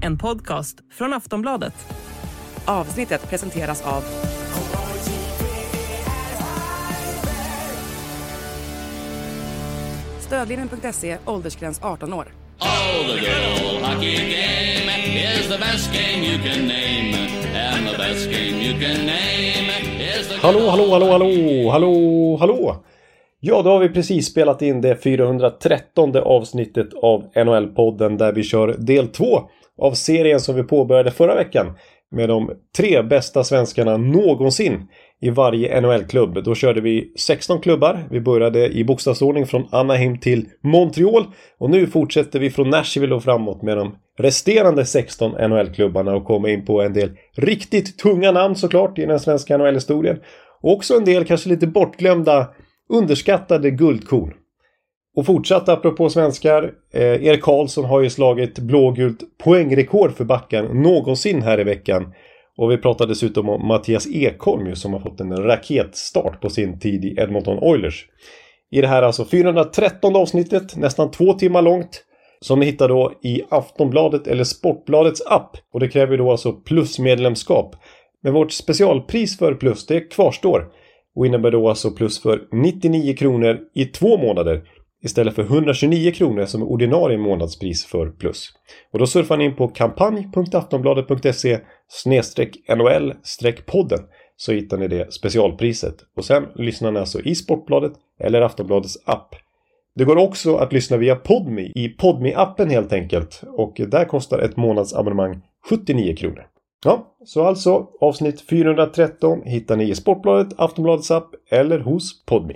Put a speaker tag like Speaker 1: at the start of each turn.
Speaker 1: en podcast från Aftonbladet.
Speaker 2: Avsnittet presenteras av Stödlinjen.se, åldersgräns 18 år.
Speaker 3: Oh, the good hockey game is the best game you can name. And the best game you can name is the
Speaker 4: Hallå, hallå, hallå, hallå, hallå, hallå! Ja, då har vi precis spelat in det 413 avsnittet av NHL-podden där vi kör del 2 av serien som vi påbörjade förra veckan med de tre bästa svenskarna någonsin i varje NHL-klubb. Då körde vi 16 klubbar. Vi började i bokstavsordning från Anaheim till Montreal och nu fortsätter vi från Nashville och framåt med de resterande 16 NHL-klubbarna och kommer in på en del riktigt tunga namn såklart i den svenska NHL-historien. Och också en del kanske lite bortglömda underskattade guldkorn. Och fortsatt apropå svenskar. Eh, Erik Karlsson har ju slagit blågult poängrekord för backen någonsin här i veckan. Och vi pratade dessutom om Mattias Ekholm som har fått en raketstart på sin tid i Edmonton Oilers. I det här alltså 413 avsnittet, nästan två timmar långt. Som ni hittar då i Aftonbladet eller Sportbladets app. Och det kräver då alltså plusmedlemskap. Men vårt specialpris för plus det kvarstår. Och innebär då alltså plus för 99 kronor i två månader. Istället för 129 kronor som är ordinarie månadspris för plus. Och då surfar ni in på kampanj.aftonbladet.se NHL podden så hittar ni det specialpriset. Och sen lyssnar ni alltså i Sportbladet eller Aftonbladets app. Det går också att lyssna via Podmi i podmi appen helt enkelt. Och där kostar ett månadsabonnemang 79 kronor. Ja, så alltså avsnitt 413 hittar ni i Sportbladet, Aftonbladets app eller hos Podmi.